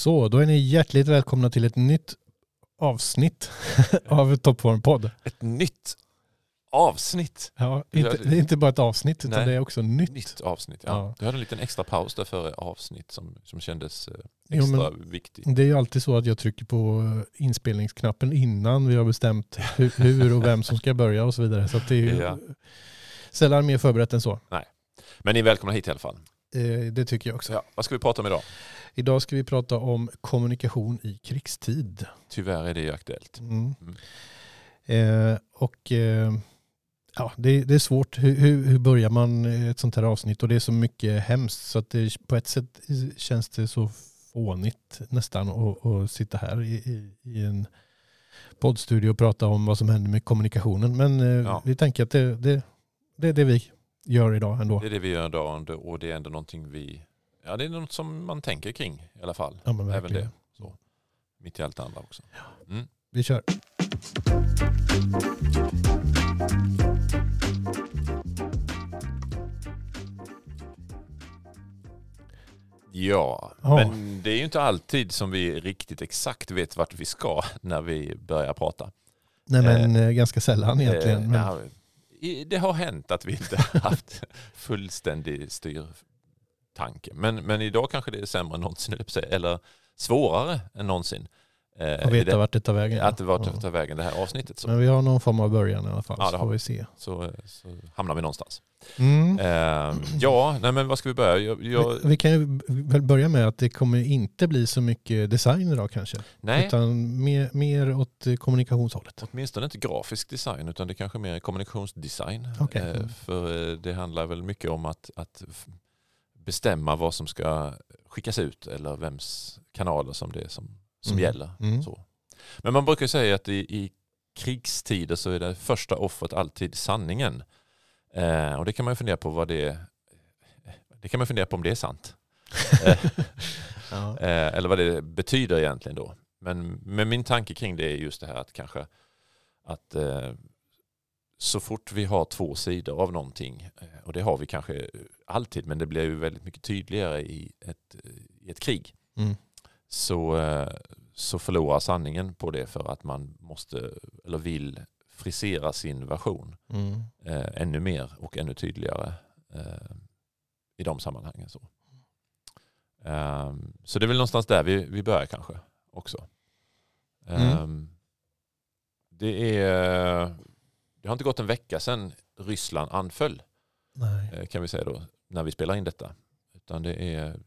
Så, då är ni hjärtligt välkomna till ett nytt avsnitt av Toppform-podd. Ett nytt avsnitt. Ja, inte, det är inte bara ett avsnitt utan Nej. det är också nytt. Nytt avsnitt, ja. Ja. Du hade en liten extra paus där före avsnitt som, som kändes eh, Jo, extra men- viktig. Det är ju alltid så att jag trycker på eh, inspelningsknappen innan vi har bestämt hur, hur och vem som ska börja och så vidare. Så det är ju Ja. sällan mer förberett än så. Men ni är välkomna hit i alla fall. Eh, Det tycker jag också. Så ja, vad ska vi prata om idag? Idag ska vi prata om kommunikation i krigstid. Tyvärr är det ju aktuellt. Mm. Mm. Eh, och eh, ja, det, det är svårt. Hur, hur, hur börjar man ett sånt här avsnitt? Och det är så mycket hemskt så att det, på ett sätt känns det så fånigt nästan att, att sitta här i, i, i en poddstudio och prata om vad som händer med kommunikationen. Men eh, Ja. vi tänker att det, det, det är det vi gör idag ändå. Det är det vi gör idag och det är ändå någonting vi... Ja, det är något som man tänker kring i alla fall. Ja, men Även verkligen. det. Så. Mitt i allt andra också. Mm. Vi kör. Ja, Ja. men det är ju inte alltid som vi riktigt exakt vet vart vi ska när vi börjar prata. Nej men eh, ganska sällan Eh, egentligen. Men, ja, det har hänt att vi inte haft fullständig styrtanke. Men, men idag kanske det är sämre än någonsin, att eller svårare än någonsin. eh, i veta det- vart det tar vägen. Att det vart det tar vägen det här avsnittet. Så, Men vi har någon form av början i alla fall. Ja, så får vi. se. så, så hamnar vi någonstans. Mm. Eh, ja, nej, men vad ska vi börja? Jag, jag, Vi, vi kan ju väl börja med att det kommer inte bli så mycket design idag kanske. nej, Utan mer, mer åt kommunikationshållet. åtminstone inte grafisk design utan det kanske mer kommunikationsdesign. Okej. Eh, för eh, det handlar väl mycket om att, att bestämma vad som ska skickas ut eller vems kanaler som det är som, som Mm. gäller. Mm. Så. Men man brukar säga att i, i krigstider så är det första offret alltid sanningen. Eh, och det kan man ju fundera på vad det det kan man fundera på om det är sant. Eh, Ja. Eh, eller vad det betyder egentligen då. Men, men min tanke kring det är just det här att kanske att eh, så fort vi har två sidor av någonting, eh, och det har vi kanske alltid, men det blir ju väldigt mycket tydligare i ett, i ett krig, Mm. så, eh, så förlorar sanningen på det för att man måste eller vill frisera sin version Mm. eh, ännu mer och ännu tydligare eh, i de sammanhangen. Så. Ehm, så det är väl någonstans där vi, vi börjar kanske också. Mm. Ehm, det, är, det har inte gått en vecka sedan Ryssland anföll Nej. eh, kan vi säga då när vi spelar in detta. Utan det är,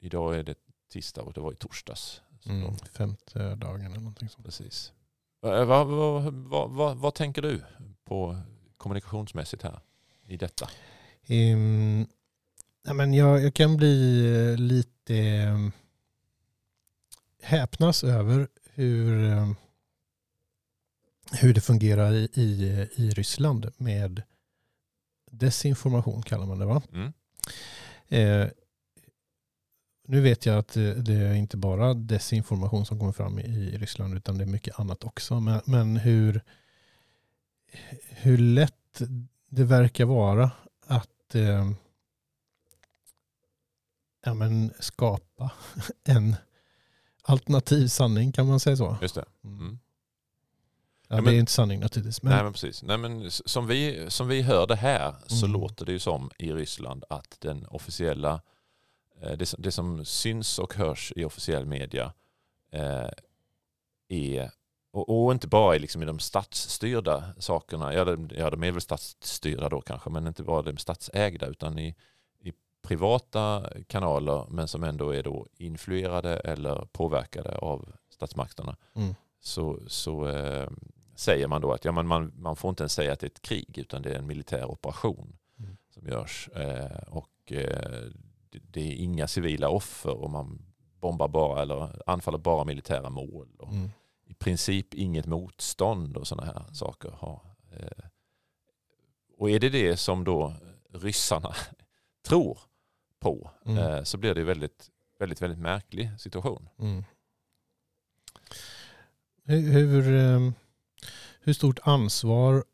idag är det tisdag och det var i torsdags. Mm. Femte dagen eller någonting sånt. Precis. Vad, vad, vad, vad, vad, tänker du på kommunikationsmässigt här i detta? Um, nej, men jag, jag kan bli eh, lite eh, häpnas över hur, eh, hur det fungerar i, i, i Ryssland med desinformation kallar man det va? Mm. Eh, nu vet jag att det, det är inte bara desinformation som kommer fram i, i Ryssland utan det är mycket annat också. Men, men hur, hur lätt det verkar vara att eh, ja, men skapa en alternativ sanning kan man säga så. Just det. Mm. Ja, Ja, det men- är inte sanning naturligtvis. Men, Nej men precis. Nej, men som, vi, som vi hör det här så Mm. låter det ju som i Ryssland att den officiella, eh, det, som- det som syns och hörs i officiell media eh, är, och, och inte bara liksom i de statsstyrda sakerna, ja de, ja de är väl statsstyrda då kanske, men inte bara de statsägda utan i, i privata kanaler men som ändå är då influerade eller påverkade av statsmakterna mm, så, så eh, säger man då att ja, men man, man får inte ens säga att det är ett krig utan det är en militär operation Mm. som görs. Eh, och eh, det, är inga civila offer och man bombar bara eller anfaller bara militära mål. Och mm, I princip inget motstånd och sådana här saker. Har, eh, och är det det som då ryssarna tror på Mm. eh, så blir det väldigt, väldigt, väldigt märklig situation. mm. Hur, hur, stort ansvar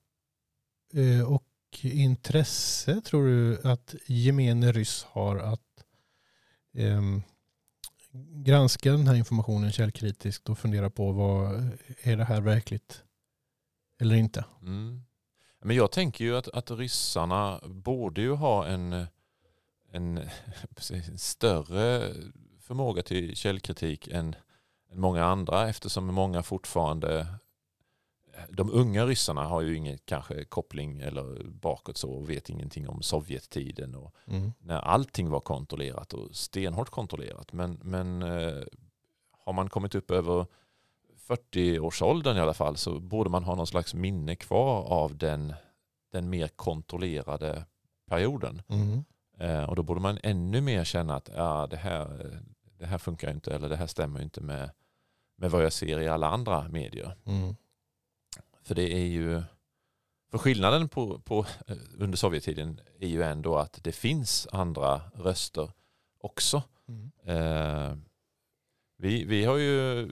eh, och intresse tror du att gemene ryss har att ehm, granska den här informationen källkritiskt och fundera på vad är det här verkligt eller inte. Mm. Men jag tänker ju att, att ryssarna borde ju ha en, en, en större förmåga till källkritik än, än många andra eftersom många fortfarande de unga ryssarna har ju ingen kanske koppling eller bakåt så och vet ingenting om Sovjettiden och mm. när allting var kontrollerat och stenhårt kontrollerat. Men, men eh, har man kommit upp över 40-årsåldern i alla fall så borde man ha någon slags minne kvar av den, den mer kontrollerade perioden. Mm. Eh, och då borde man ännu mer känna att ja, det, här, det här funkar inte eller det här stämmer inte med, med vad jag ser i alla andra medier. Mm. För det är ju, för skillnaden på, på, eh, under Sovjettiden är ju ändå att det finns andra röster också. Mm. Eh, vi, vi har ju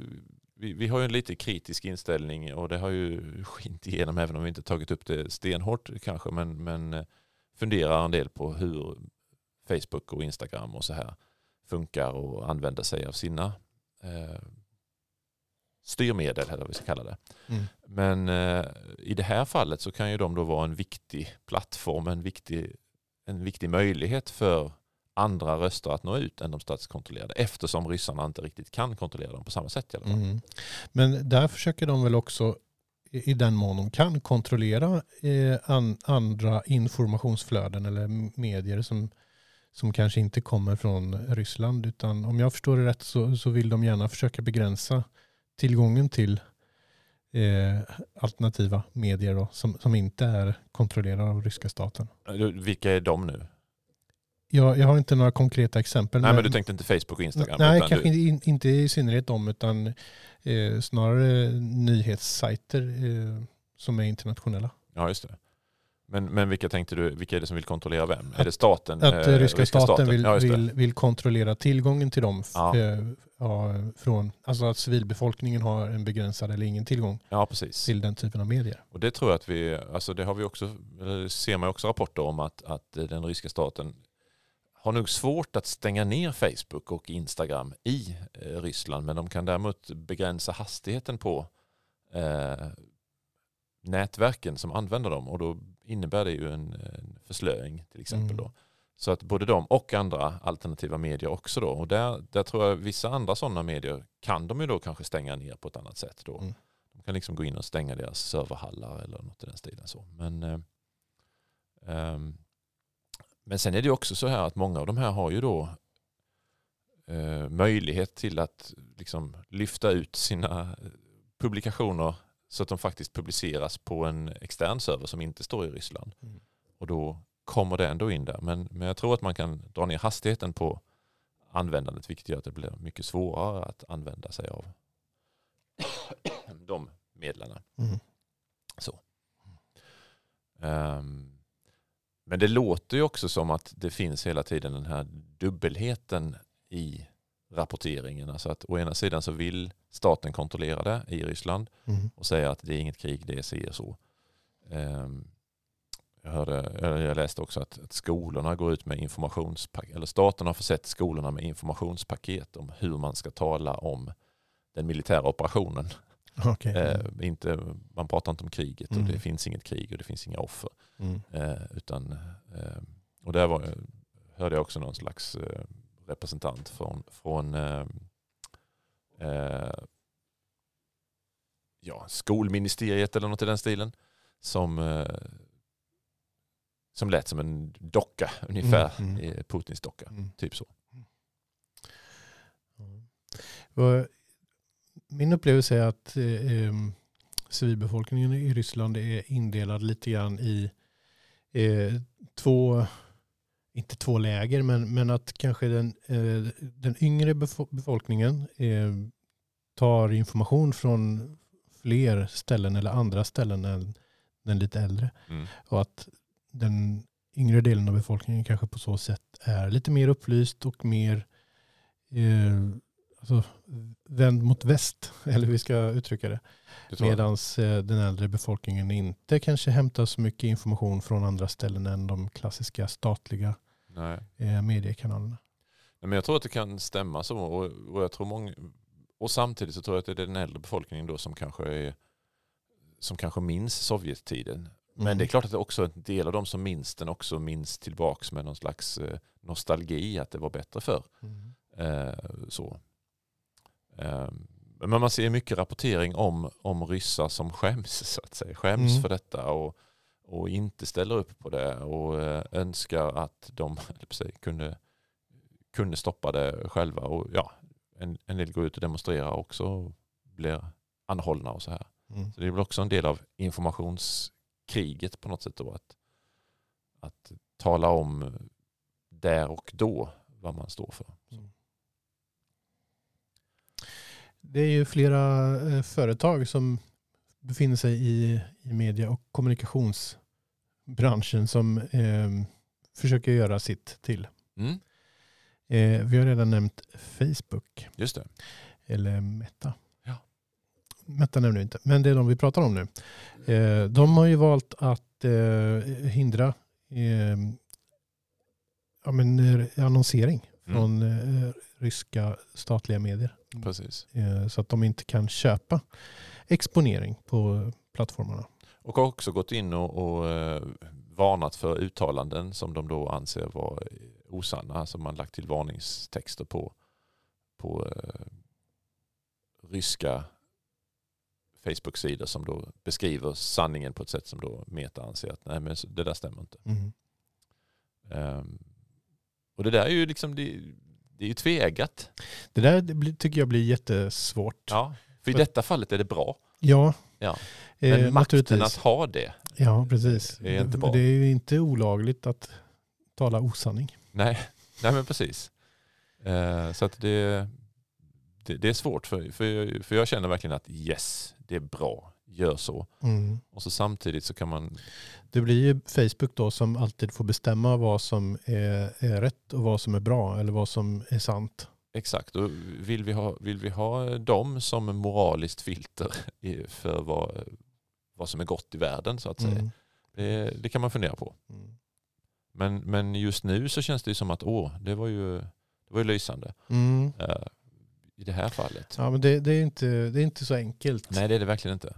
vi, vi, har ju en lite kritisk inställning och det har ju skint igenom även om vi inte tagit upp det stenhårt kanske men, men eh, funderar en del på hur Facebook och Instagram och så här funkar och använder sig av sina eh, styrmedel eller vad vi ska kalla det. Mm. Men eh, i det här fallet så kan ju de då vara en viktig plattform, en viktig, en viktig möjlighet för andra röster att nå ut än de statskontrollerade eftersom ryssarna inte riktigt kan kontrollera dem på samma sätt. I alla fall. Mm. Men där försöker de väl också i den mån de kan kontrollera eh, an, andra informationsflöden eller medier som, som kanske inte kommer från Ryssland. Utan om jag förstår det rätt så, så vill de gärna försöka begränsa tillgången till eh, alternativa medier då, som, som inte är kontrollerade av ryska staten. Vilka är de nu? Jag, jag har inte några konkreta exempel. Nej, men, men du tänkte inte Facebook och Instagram? Nej, kanske du... in, inte i synnerhet dem, utan eh, snarare nyhetssajter eh, som är internationella. Ja, just det. Men, men vilka tänkte du, vilka är det som vill kontrollera vem? Att, är det staten? Att eh, ryska, staten, staten? Vill, ja, vill, vill, kontrollera tillgången till dem. Ja. Eh, ja, från, alltså att civilbefolkningen har en begränsad eller ingen tillgång ja, precis. till den typen av medier. Och det tror jag att vi, alltså det har vi också, ser man också rapporter om att, att den ryska staten har nog svårt att stänga ner Facebook och Instagram i eh, Ryssland men de kan däremot begränsa hastigheten på eh, nätverken som använder dem och då innebär det ju en, en förslöing till exempel. Mm. Då. Så att både de och andra alternativa medier också då. Och där, där tror jag vissa andra sådana medier kan de ju då kanske stänga ner på ett annat sätt då. Mm. De kan liksom gå in och stänga deras serverhallar eller något i den stilen så. Men, eh, eh, men sen är det också så här att många av de här har ju då eh, möjlighet till att liksom lyfta ut sina publikationer så att de faktiskt publiceras på en extern server som inte står i Ryssland. Mm. Och då kommer det ändå in där. Men, men jag tror att man kan dra ner hastigheten på användandet vilket gör att det blir mycket svårare att använda sig av de medlen. Mm. Så. Um, men det låter ju också som att det finns hela tiden den här dubbelheten i rapporteringen. Alltså att å ena sidan så vill staten kontrollera det i Ryssland mm. och säga att det är inget krig, det är si och så. Um, jag, hörde, jag läste också att, att skolorna går ut med informationspaket, eller staten har försett skolorna med informationspaket om hur man ska tala om den militära operationen. Okay. Eh, inte, man pratar inte om kriget mm. och det finns inget krig och det finns inga offer. Mm. Eh, utan, eh, och där var, hörde jag också någon slags eh, representant från, från eh, eh, ja, skolministeriet eller något i den stilen som som lät som en docka ungefär, mm, mm. Putins docka. Mm. Typ så. Min upplevelse är att eh, civilbefolkningen i Ryssland är indelad lite grann i eh, två, inte två läger, men, men att kanske den, eh, den yngre befolkningen eh, tar information från fler ställen eller andra ställen än den lite äldre. Mm. Och att den yngre delen av befolkningen kanske på så sätt är lite mer upplyst och mer eh, alltså, vänd mot väst, eller hur vi ska uttrycka det. Medan eh, den äldre befolkningen inte kanske hämtar så mycket information från andra ställen än de klassiska statliga eh, mediekanalerna. Men jag tror att det kan stämma så. Och, och, jag tror många, och samtidigt så tror jag att det är den äldre befolkningen då som kanske, är, som kanske minns Sovjettiden. Men Mm. det är klart att det också en del av de som minns den också minns tillbaks med någon slags eh, nostalgi att det var bättre förr. Mm. Eh, så. Eh, men man ser mycket rapportering om, om ryssar som skäms, så att säga. skäms Mm. för detta och, och inte ställer upp på det och eh, önskar att de kunde, kunde stoppa det själva. Och, ja, en, en del går ut och demonstrerar också och blir anhållna och så här. Mm. Så det är väl också en del av informationskriget på något sätt då att, att tala om där och då vad man står för. Mm. Det är ju flera eh, företag som befinner sig i, i media och kommunikationsbranschen som eh, försöker göra sitt till. Mm, Eh, vi har redan nämnt Facebook just det. eller Meta. Ja. Meta nämner vi inte, men det är de vi pratar om nu. Eh, de har ju valt att eh, hindra eh, ja, men, eh, annonsering Mm, från ryska statliga medier. precis. Så att de inte kan köpa exponering på plattformarna. Och har också gått in och, och eh, varnat för uttalanden som de då anser vara osanna. Alltså man lagt till varningstexter på, på eh, ryska Facebook-sidor som då beskriver sanningen på ett sätt som då Meta anser att nej men det där stämmer inte. Ehm, och det där är ju liksom, det, det är ju tvegat. Det där tycker jag blir jättesvårt. Ja. För i detta fallet är det bra. Ja, Ja. eh, Men makten naturligtvis. att ha det, Ja, precis. är inte bra. Det är ju inte olagligt att tala osanning. Nej, nej men precis. Eh, så att det, det, det är svårt för, för, jag- för jag känner verkligen att yes, det är bra, gör så. Mm. Och så samtidigt så kan man, Det blir ju Facebook då som alltid får bestämma vad som är, är rätt och vad som är bra eller vad som är sant. Exakt, och vill vi ha, vill vi ha dem som moraliskt filter för vad, vad som är gott i världen så att säga. Mm. Det, det kan man fundera på. Mm. Men, men just nu så känns det som att åh, det var ju, det var ju lysande Mm. eh, i det här fallet. Ja, men det, det, är inte, det är inte så enkelt. Nej det är det verkligen inte.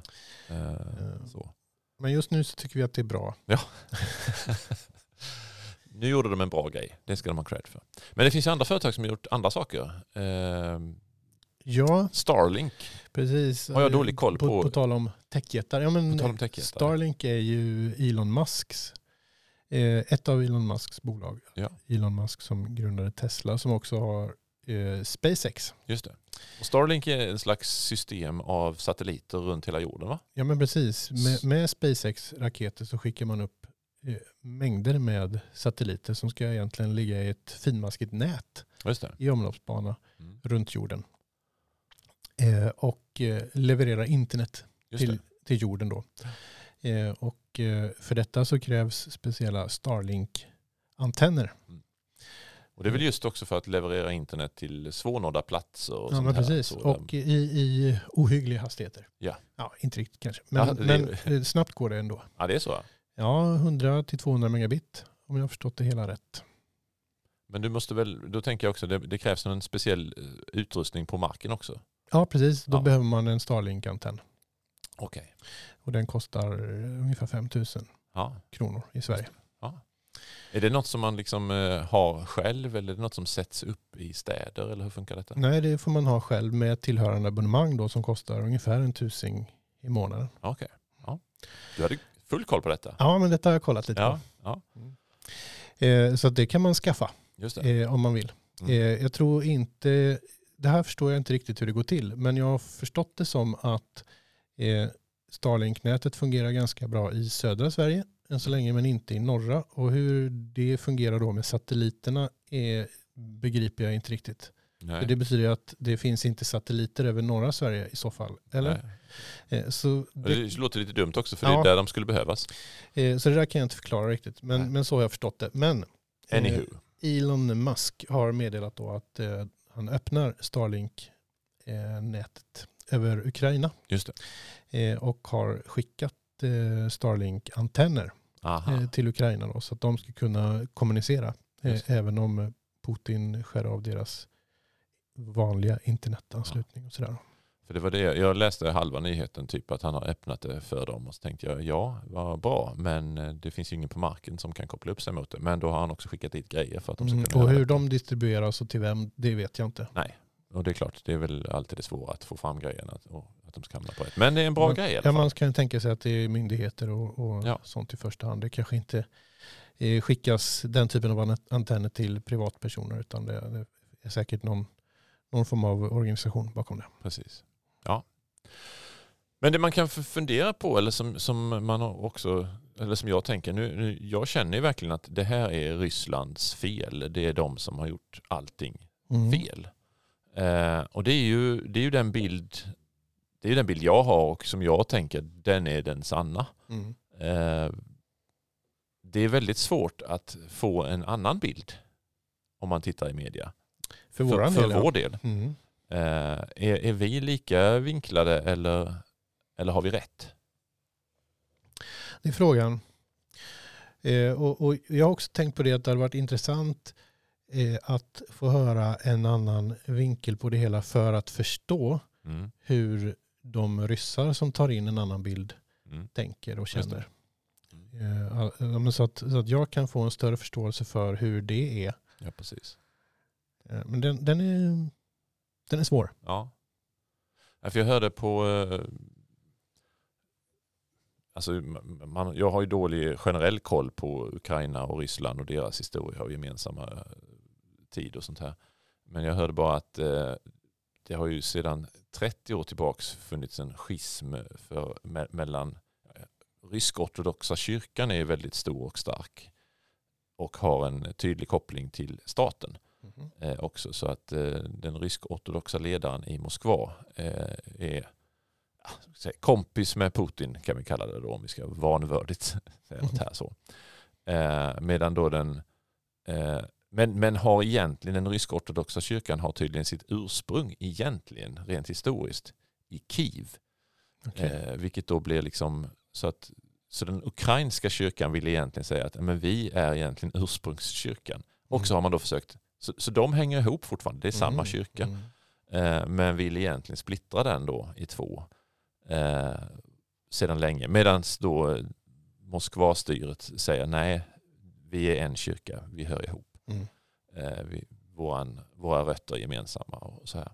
Så. Men just nu så tycker vi att det är bra. nu gjorde de en bra grej. Det ska de ha cred för. Men det finns ju andra företag som har gjort andra saker. Eh, Ja, Starlink, precis. Har jag dålig koll på- På, på tal om techjättar. Ja, men om techjättar. Starlink är ju Elon Musks, eh, ett av Elon Musks bolag. Ja. Elon Musk som grundade Tesla som också har eh, SpaceX. Just det. Och Starlink är en slags system av satelliter runt hela jorden va? Ja men precis. Med, med SpaceX-raketer så skickar man upp mängder med satelliter som ska egentligen ligga i ett finmaskigt nät i omloppsbana Mm. runt jorden. Eh, och eh, leverera internet till, till jorden då. Eh, och eh, för detta så krävs speciella Starlink-antenner. Och det är väl just också för att leverera internet till svårnådda platser och Ja, men precis. Så, Och i, i ohyggliga hastigheter. Ja. Ja, inte riktigt kanske. Men, Ja, det- men eh, snabbt går det ändå. ja, det är så. Ja, 100-200 megabit om jag har förstått det hela rätt. Men du måste väl, då tänker jag också, det, det krävs en speciell eh, utrustning på marken också. Ja, precis. Då Ja. behöver man en Starlink-antenn. Okej. Och den kostar eh, ungefär 5 000 Ja. kronor i Sverige. Är det något som man liksom eh, har själv eller är det något som sätts upp i städer eller hur funkar detta? Nej, det får man ha själv med tillhörande abonnemang då som kostar ungefär en tusing i månaden. Okej. Ja. Du hade full koll på detta? Ja, men detta har jag kollat lite Ja, ja på. Eh, så det kan man skaffa eh, om man vill. Mm. Eh, jag tror inte, det här förstår jag inte riktigt hur det går till, men jag har förstått det som att eh, Starlink-nätet fungerar ganska bra i södra Sverige än så länge, men inte i norra. Och hur det fungerar då med satelliterna är, begriper jag inte riktigt. Nej. För det betyder att det finns inte satelliter över norra Sverige i så fall. Eller? Nej. Eh, så, det, Det låter lite dumt också för Ja. det är där de skulle behövas. eh, så det där kan jag inte förklara riktigt, men, Nej. men så har jag förstått det. Men eh, Anywho. Elon Musk har meddelat då att han öppnar Starlink-nätet över Ukraina Just det. och har skickat Starlink-antenner till Ukraina då, så att de ska kunna kommunicera även om Putin skär av deras vanliga internetanslutning och sådär. För det var det, jag läste halva nyheten, typ att han har öppnat det för dem och så tänkte jag ja, vad bra, men eh, det finns ju ingen på marken som kan koppla upp sig mot det. Men då har han också skickat dit grejer för att de ska Mm, kunna och göra hur det. de distribueras och till vem, det vet jag inte. Nej, och det är klart, det är väl alltid det svåra att få fram grejerna och att de ska hamna på rätt. Men det är en bra Men- grej i alla Ja, fall. man kan tänka sig att det är myndigheter och, och Ja. sånt i första hand. Det kanske inte eh, skickas den typen av an- antenner till privatpersoner utan det, det är säkert någon, någon form av organisation bakom det. Precis. Ja. Men det man kan fundera på, eller som, som man har också, eller som jag tänker, nu, nu, jag känner ju verkligen att det här är Rysslands fel. Det är de som har gjort allting Mm. fel. Eh, och det är, ju, det är ju den bild det är ju den bild jag har och som jag tänker den är den sanna. Mm. Eh, det är väldigt svårt att få en annan bild om man tittar i media. För, våran för del, ja. vår del. Mm. Eh, är, är vi lika vinklade eller, eller har vi rätt? Det är frågan. Eh, och, och jag har också tänkt på det att det hade varit intressant eh, att få höra en annan vinkel på det hela för att förstå Mm. hur de ryssar som tar in en annan bild Mm. tänker och känner. Mm. Eh, så, att, så att jag kan få en större förståelse för hur det är. Ja, precis. Eh, men den, den, är, den är svår. Ja. Ja, För jag hörde på... Eh, alltså, man, jag har ju dålig generell koll på Ukraina och Ryssland och deras historia och gemensamma eh, tid och sånt här. Men jag hörde bara att eh, det har ju sedan 30 år tillbaks funnits en schism för, me, mellan eh, rysk-ortodoxa kyrkan är väldigt stor och stark och har en tydlig koppling till staten eh, också. Så att eh, den rysk-ortodoxa ledaren i Moskva eh, är kompis med Putin kan vi kalla det då om vi ska vanvördigt säga något här så. Medan då den men, men har egentligen den rysk-ortodoxa kyrkan har tydligen sitt ursprung egentligen rent historiskt i Kiev. Eh, vilket då blir liksom så att så den ukrainska kyrkan vill egentligen säga att men vi är egentligen ursprungskyrkan. Och så har man då försökt, så, så de hänger ihop fortfarande, det är samma Mm. kyrka. Mm. Eh, men vill egentligen splittra den då i två eh, sedan länge. Medan då Moskvastyret säger nej, vi är en kyrka, vi hör ihop. Mm. Eh, vi, våran, våra rötter är gemensamma och så här.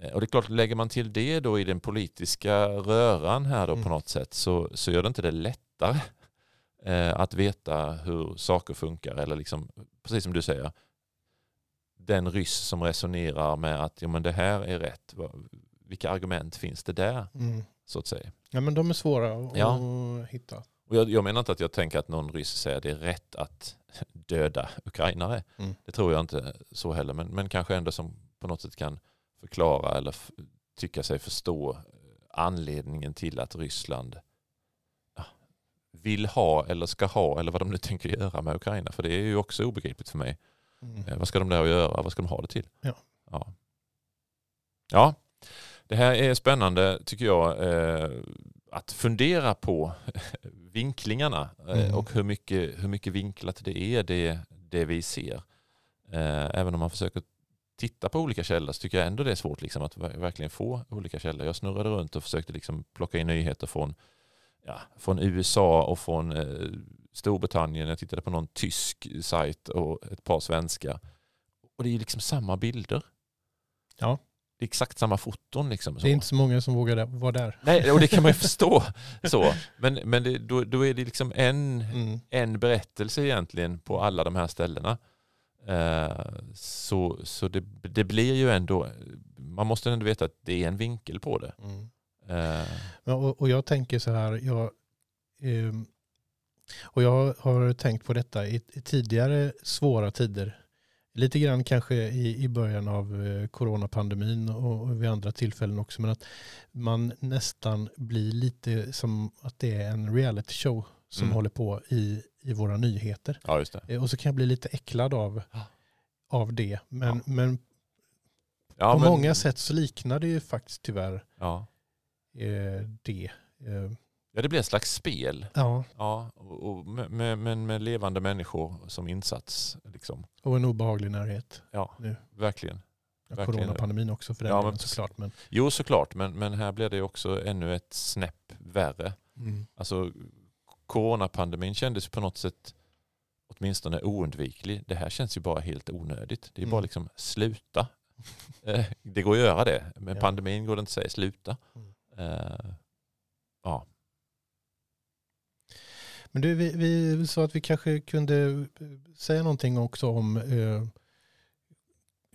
Eh, och det är klart, lägger man till det då i den politiska röran här då Mm. på något sätt så, så gör det inte det lättare eh, att veta hur saker funkar. Eller liksom, precis som du säger, den ryss som resonerar med att ja, men det här är rätt. Vilka argument finns det där? Mm. Så att säga. Ja men de är svåra att Ja. hitta. Och jag, jag menar inte att jag tänker att någon ryss säger att det är rätt att döda ukrainare. Mm. Det tror jag inte så heller. Men, men kanske ändå som på något sätt kan förklara eller tycka sig förstå eh, anledningen till att Ryssland vill ha eller ska ha eller vad de nu tänker göra med Ukraina. För det är ju också obegripligt för mig. Mm. Eh, vad ska de där göra? Vad ska de ha det till? Ja. Ja, ja det här är spännande tycker jag. Eh, att fundera på vinklingarna eh, Mm. och hur mycket, hur mycket vinklat det är det, det vi ser. Även om man försöker titta på olika källor så tycker jag ändå det är svårt liksom, att ver- verkligen få olika källor. Jag snurrade runt och försökte liksom plocka in nyheter från, ja, från USA och från Storbritannien. Jag tittade på någon tysk sajt och ett par svenska. Och det är liksom samma bilder. Ja. Det är exakt samma foton. Liksom. Det är inte så många som vågar vara där. Nej, och det kan man ju förstå. Så. Men, men det, då, då är det liksom en, Mm. en berättelse egentligen på alla de här ställena. Eh, så så det, det blir ju ändå, man måste ändå veta att det är en vinkel på det. Mm. Eh, Ja, och, och jag tänker så här, jag, ehm, och jag har tänkt på detta i, i tidigare svåra tider. Lite grann kanske i, i början av eh, coronapandemin och, och vid andra tillfällen också. Men att man nästan blir lite som att det är en reality show som Mm. håller på i, i våra nyheter. ja, just det. Eh, Och så kan jag bli lite äcklad av, av det. Men, Ja. men Ja, på men- många sätt så liknar det ju faktiskt tyvärr Ja. eh, det. Eh, Ja, det blir ett slags spel. Ja, Ja, och, och med, med, med levande människor som insats. Liksom. och en obehaglig närhet. Ja, Nu. verkligen. Ja, Verkligen. Coronapandemin också för den Ja, men- såklart. Men, Jo, såklart, men, men här blir det också ännu ett snäpp värre. mm. Alltså, coronapandemin kändes på något sätt åtminstone oundviklig. Det här känns ju bara helt onödigt. Det är Mm. bara liksom sluta. Eh, det går att göra det, men Ja. pandemin går det inte att säga sluta. Mm. Eh, ja, Men du, vi, vi sa att vi kanske kunde säga någonting också om eh,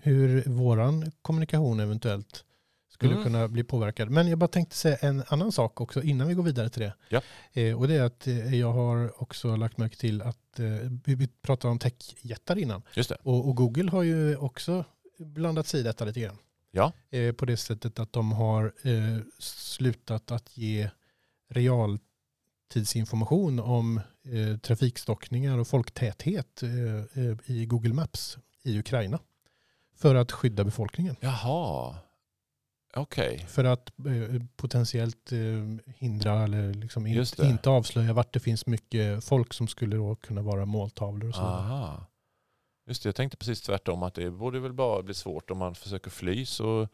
hur våran kommunikation eventuellt skulle Mm. kunna bli påverkad. Men jag bara tänkte säga en annan sak också innan vi går vidare till det. Ja. Eh, och det är att eh, jag har också lagt märke till att eh, vi pratade om techjättar innan. just det. Och, och Google har ju också blandat sig i detta lite grann. Ja. Eh, på det sättet att de har eh, slutat att ge realtidsinformation om eh, trafikstockningar och folktäthet eh, eh, i Google Maps i Ukraina. För att skydda befolkningen. Jaha, okej. För att eh, potentiellt eh, hindra eller liksom in, inte avslöja vart det finns mycket folk som skulle då kunna vara måltavlor och så. Aha. Just det, jag tänkte precis tvärtom att det borde väl bara bli svårt om man försöker fly så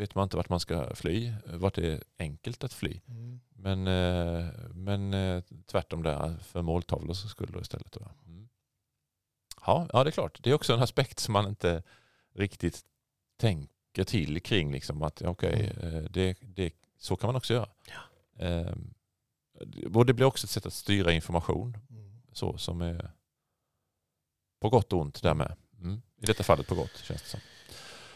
vet man inte vart man ska fly, vart det är enkelt att fly. Mm. Men, eh, men eh, tvärtom där för måltavlor så skulle det istället. Mm. Ja, ja, det är klart. Det är också en aspekt som man inte riktigt tänker till kring. Liksom, att okej, eh, det, det, så kan man också göra. Eh, och det blir också ett sätt att styra information Mm. så som är på gott och ont där med. Mm. I detta fallet på gott känns det som.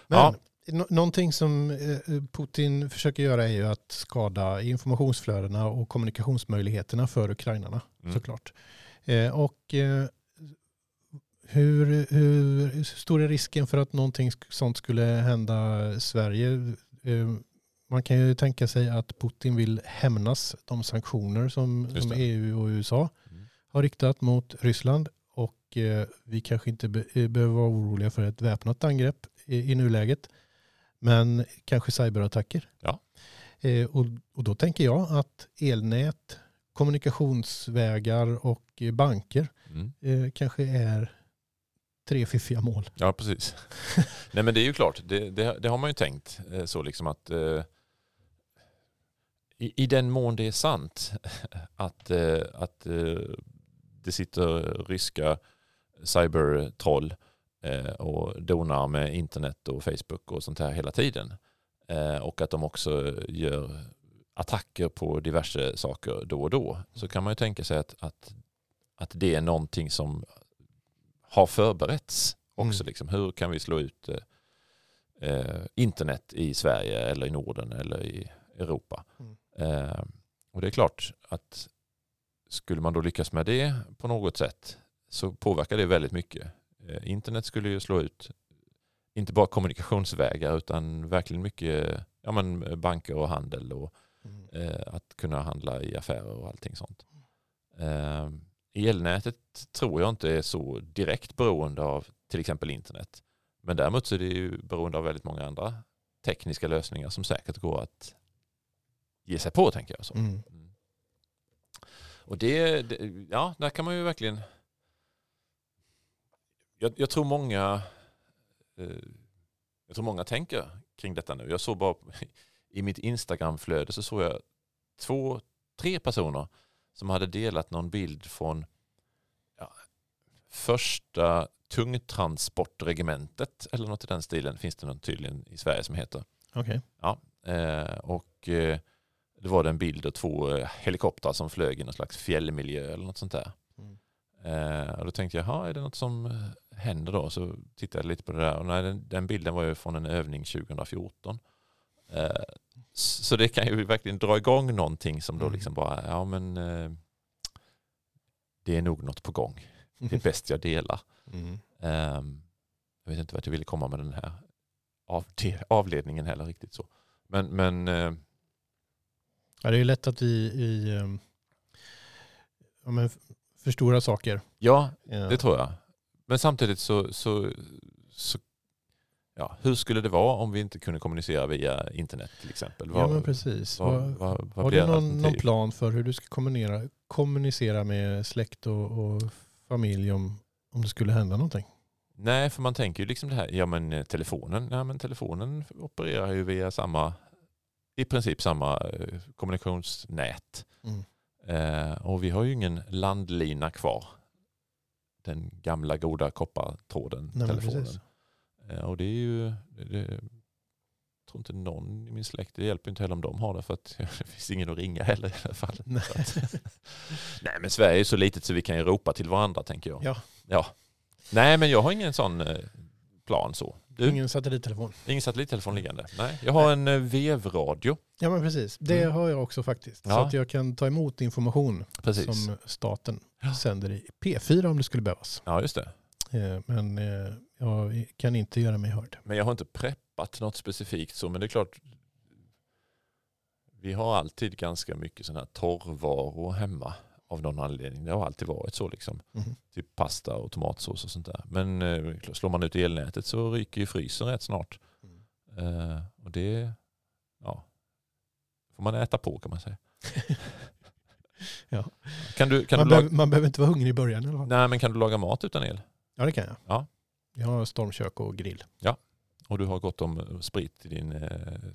Men Ja. Nå- någonting som eh, Putin försöker göra är ju att skada informationsflödena och kommunikationsmöjligheterna för ukrainarna Mm. såklart. Eh, och eh, hur, hur stor är risken för att någonting sånt skulle hända Sverige? Eh, man kan ju tänka sig att Putin vill hämnas de sanktioner som, som. EU och USA Mm. har riktat mot Ryssland. Och eh, vi kanske inte be- eh, behöver vara oroliga för ett väpnat angrepp i, i nuläget. Men kanske cyberattacker. Ja. Eh, och, och då tänker jag att elnät, kommunikationsvägar och banker Mm. eh, kanske är tre fiffiga mål. Ja, precis. Nej, men det är ju klart, det, det, det har man ju tänkt eh, så liksom att eh, i, i den mån det är sant att, eh, att eh, det sitter ryska cybertroll och donar med internet och Facebook och sånt här hela tiden eh, och att de också gör attacker på diverse saker då och då så kan man ju tänka sig att, att, att det är någonting som har förberetts också. Mm. Liksom, hur kan vi slå ut eh, eh, internet i Sverige eller i Norden eller i Europa? Mm. Eh, och det är klart att skulle man då lyckas med det på något sätt så påverkar det väldigt mycket. Eh, internet skulle ju slå ut inte bara kommunikationsvägar utan verkligen mycket ja, men banker och handel och Mm. eh, att kunna handla i affärer och allting sånt. Eh, elnätet tror jag inte är så direkt beroende av till exempel internet. Men däremot så är det ju beroende av väldigt många andra tekniska lösningar som säkert går att ge sig på tänker jag. Så. Mm. Mm. Och det, det, ja, där kan man ju verkligen... Jag, jag tror många eh, jag tror många tänker kring detta nu. Jag såg bara i mitt Instagramflöde så såg jag två, tre personer som hade delat någon bild från ja, första tungtransportregementet eller något i den stilen finns det något tydligen i Sverige som heter. Okej. Ja, eh, och eh, det var det en bild och två helikoptrar som flög i någon slags fjällmiljö eller något sånt där. Eh, och då tänkte jag, "Jaha, är det något som eh, händer då? Så tittade jag lite på det där och nej, den, den bilden var ju från en övning 2014. Eh, så det kan ju verkligen dra igång någonting som då Mm. liksom bara, ja men eh, det är nog något på gång. Det är bäst jag delar. Mm. Ehm, jag vet inte vart jag ville komma med den här av, avledningen heller riktigt så. Men, men eh, Ja, det är lätt att vi, vi ehm, ja, men f- förstorar saker. ja, Ja. det tror jag. Men samtidigt så, så, så ja, hur skulle det vara om vi inte kunde kommunicera via internet till exempel? Ja Vad, men precis. vad, vad Har du någon, någon plan för hur du ska kommunicera, kommunicera med släkt och, och familj om, om det skulle hända någonting? Nej, för man tänker ju liksom det här, ja men eh, telefonen, ja, men telefonen opererar ju via samma, i princip samma eh, kommunikationsnät. Mm. Eh, och vi har ju ingen landlina kvar. Den gamla goda koppartråden, Nej, telefonen. Eh, och det är ju, det, jag tror inte någon i min släkt, det hjälper inte heller om de har det för att det finns ingen att ringa heller i alla fall. Nej. Nej men Sverige är så litet så vi kan ju ropa till varandra tänker jag. Ja. ja. Nej men jag har ingen sån eh, plan så. Du, ingen, Ingen satellittelefon. satellittelefon liggande? Nej. Jag har en eh, vevradio. Ja men precis, det Mm. har jag också faktiskt. Så Ja. att jag kan ta emot information Precis. som staten Ja. sänder i P4 om det skulle behövas. Ja just det. Eh, Men eh, jag kan inte göra mig hörd. Men jag har inte preppat något specifikt så men det är klart vi har alltid ganska mycket sådana här torrvaror hemma av någon anledning. Det har alltid varit så liksom. Mhm. Typ pasta och tomatsås och sånt där. Men eh, slår man ut elnätet så ryker ju frysen rätt snart. Eh, och det ja, får man äta på kan man säga. Ja. Kan du, kan man, du behöver, man behöver inte vara hungrig i början fall. nej, men kan du laga mat utan el? Ja det kan jag. Ja. Jag har stormkök och grill. Och du har gott om eh, sprit till, din, eh,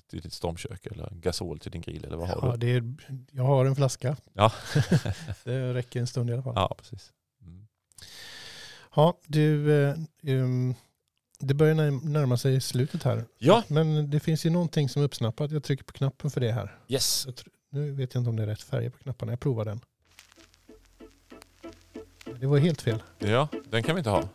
till ditt stormkök eller gasol till din grill eller vad har Ja, du? det är, jag har en flaska. Ja. det räcker en stund i alla fall. Ja, precis. Mm. Ja, du, um, det börjar när- närma sig slutet här. Ja, Men det finns ju någonting som är uppsnappat. Jag trycker på knappen för det här. yes. Nu vet jag inte om det är rätt färger på knapparna. Jag provar den. Det var helt fel. Ja, den kan vi inte ha.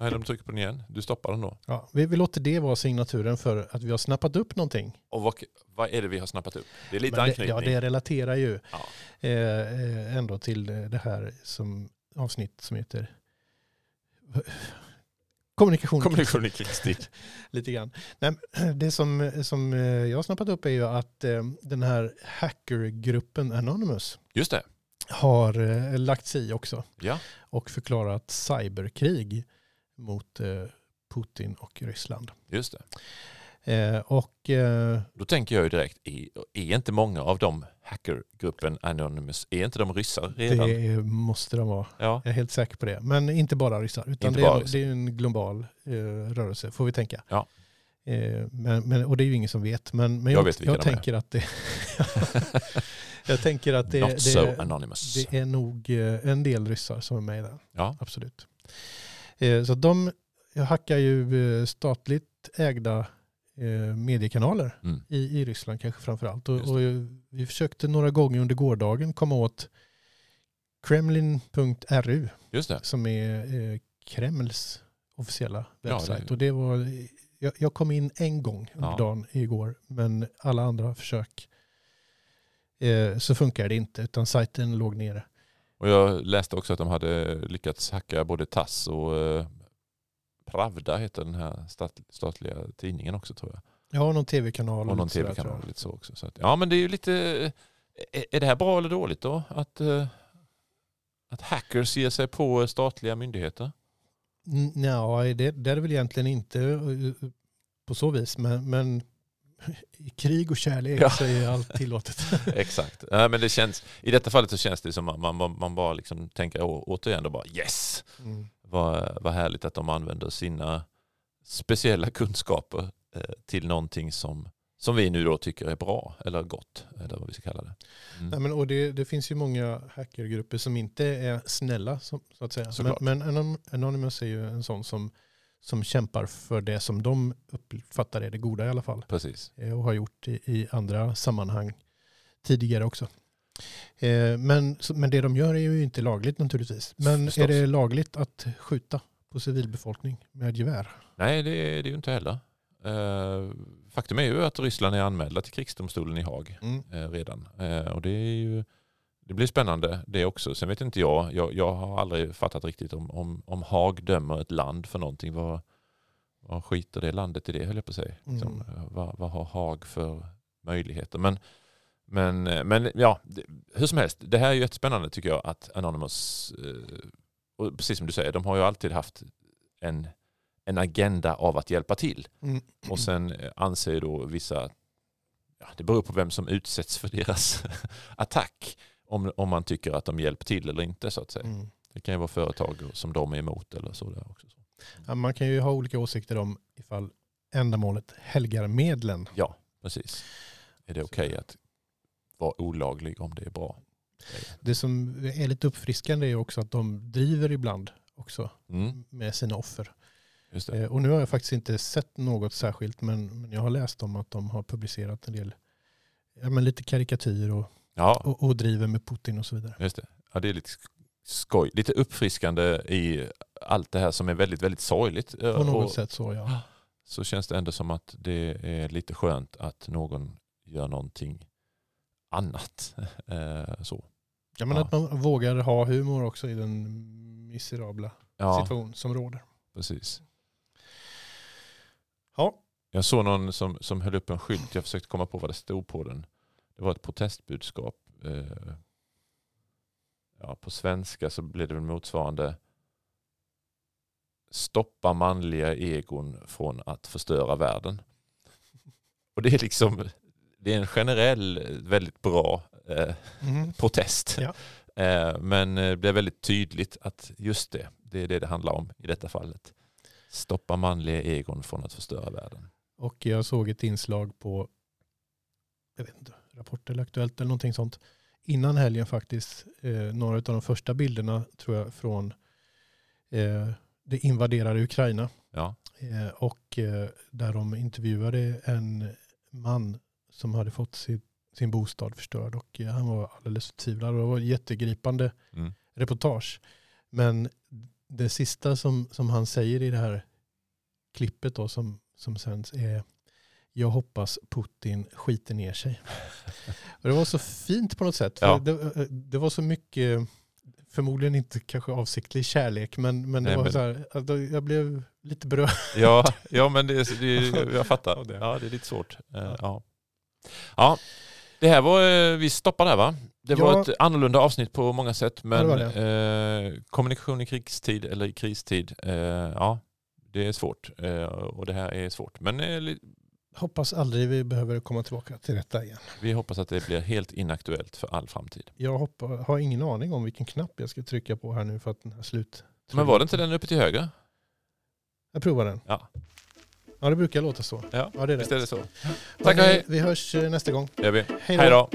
Nej, de trycker på den igen. Du stoppar den då. Ja, vi, vi låter det vara signaturen för att vi har snappat upp någonting. Och vad, vad är det vi har snappat upp? Det är lite det, anknytning. ja, det relaterar ju Ja. eh, eh, ändå till det här som avsnitt som heter kommunikation. Kommunikation i krigstid. Lite grann. Nej, det som, som eh, jag har snappat upp är ju att eh, den här hackergruppen Anonymous Just det. har lagt sig i också Ja. och förklarat cyberkrig mot eh, Putin och Ryssland. Just det. Eh, och eh, Då tänker jag ju direkt, är, är inte många av de hackergruppen Anonymous, är inte de ryssar redan? det måste de vara. Ja, Jag är helt säker på det. Men inte bara ryssar, utan det, bara är, ryssar. det är en global eh, rörelse, får vi tänka. Ja. Eh, men, men, och det är ju ingen som vet. Men, men Jag jag, jag är. tänker att det... jag tänker att det, Not so det, anonymous. det är nog en del ryssar som är med där. Ja, Absolut. Eh, så de hackar ju eh, statligt ägda eh, mediekanaler mm. i, i Ryssland kanske framför allt. Och, och vi försökte några gånger under gårdagen komma åt kremlin.ru som är Kremls officiella Ja, webbsajt. det- Och det var, jag, jag kom in en gång under Ja. dagen igår, men alla andra försök eh, så funkar det inte, utan sajten låg nere. Och jag läste också att de hade lyckats hacka både TASS och eh, Pravda heter den här stat, statliga tidningen också tror jag. Har någon tv-kanal. Och någon tv-kanal lite så också. Så att, ja men det är ju lite, är, är det här bra eller dåligt då? Att, eh, att hackers ger sig på statliga myndigheter? Ja, det, det är det väl egentligen inte eh, på så vis, men, men i krig och kärlek Ja. så är allt tillåtet. Exakt. Ja, men det känns, I detta fallet så känns det som att man, man, man bara liksom tänker å, återigen då bara yes, Mm. vad, vad härligt att de använder sina speciella kunskaper eh, till någonting som, som vi nu då tycker är bra eller gott eller vad vi ska kalla det. Mm. Nej, men, och det, det finns ju många hackergrupper som inte är snälla så, så att säga. Men, Såklart. men Anon- Anonymous är ju en sån som, som kämpar för det som de uppfattar är det goda i alla fall. Precis. eh, Och har gjort i, i andra sammanhang tidigare också. Eh, Men, men det de gör är ju inte lagligt naturligtvis. Men Förstås. är det lagligt att skjuta på civilbefolkning med gevär? Nej, det är det ju inte heller. Eh, faktum är ju att Ryssland är anmälda till krigsdomstolen i Haag eh, redan. Och det är ju det blir spännande det också. Sen vet inte jag, jag, jag har aldrig fattat riktigt om, om, om Haag dömer ett land för någonting. Vad, vad skiter det landet i det höll jag på att säga. Liksom, Mm. eh, vad, vad har Haag för möjligheter? Men, men, men ja, det, hur som helst, det här är ju jättespännande tycker jag att Anonymous, eh, och precis som du säger, de har ju alltid haft en, en agenda av att hjälpa till. Mm. Och sen eh, anser då vissa, ja, det beror på vem som utsätts för deras attack, om, om man tycker att de hjälper till eller inte så att säga. Mm. Det kan ju vara företag som de är emot eller så där också. Ja, man kan ju ha olika åsikter om ifall ändamålet helgar medlen. Ja, precis. Är det okej att vara olaglig om det är bra? Det som är lite uppfriskande är också att de driver ibland också Mm, med sina offer. Eh, Och nu har jag faktiskt inte sett något särskilt men, men jag har läst om att de har publicerat en del, ja, men lite karikatyr och, Ja, och, och driver med Putin och så vidare. just det. Ja, det är lite skoj, lite uppfriskande i allt det här som är väldigt, väldigt sorgligt. På något och sätt så ja. Så känns det ändå som att det är lite skönt att någon gör någonting annat. Eh, Så. ja men Ja. att man vågar ha humor också i den miserabla Ja, situation som råder. precis. Ja. Jag såg någon som, som höll upp en skylt. Jag försökte komma på vad det stod på den. Det var ett protestbudskap. Eh, ja, på svenska så blev det väl motsvarande stoppa manliga egon från att förstöra världen. Och det är liksom det är en generell väldigt bra eh, Mm. protest. Ja. Eh, men eh, det blev väldigt tydligt att just det, det är det det handlar om i detta fallet. Stoppa manliga egon från att förstöra världen. Och jag såg ett inslag på jag vet inte, Rapport eller Aktuellt eller någonting sånt. Innan helgen faktiskt. Eh, några av de första bilderna tror jag från eh, det invaderade Ukraina. Ja, Eh, och eh, där de intervjuade en man som hade fått sin, sin bostad förstörd. Och eh, han var alldeles förtvivlad. Det var ett jättegripande mm. reportage. Men det sista som, som han säger i det här klippet då som, som sänds är jag hoppas Putin skiter ner sig. Och det var så fint på något sätt. Ja. det, det var så mycket, förmodligen inte kanske avsiktlig kärlek, men, men det Nej, var men- så här, alltså, jag blev lite berörd. ja, ja men det, det, jag fattar. Ja, det. Det är lite svårt. Eh, Ja. Ja, det här var, eh, vi stoppar där va? Det var Ja. ett annorlunda avsnitt på många sätt men Ja, det eh, kommunikation i krigstid eller i kristid, eh, ja det är svårt eh, och det här är svårt. Men eh, Hoppas aldrig vi behöver komma tillbaka till detta igen. vi hoppas att det blir helt inaktuellt för all framtid. Jag hoppa, har ingen aning om vilken knapp jag ska trycka på här nu för att den här slut. Men var det inte den uppe till höger? Jag provar den. Ja. Ja, det brukar låta så. Ja, Ja, det är visst rätt. är det så. Tack och hej. Vi hörs eh, nästa gång. Det gör vi. Hej då.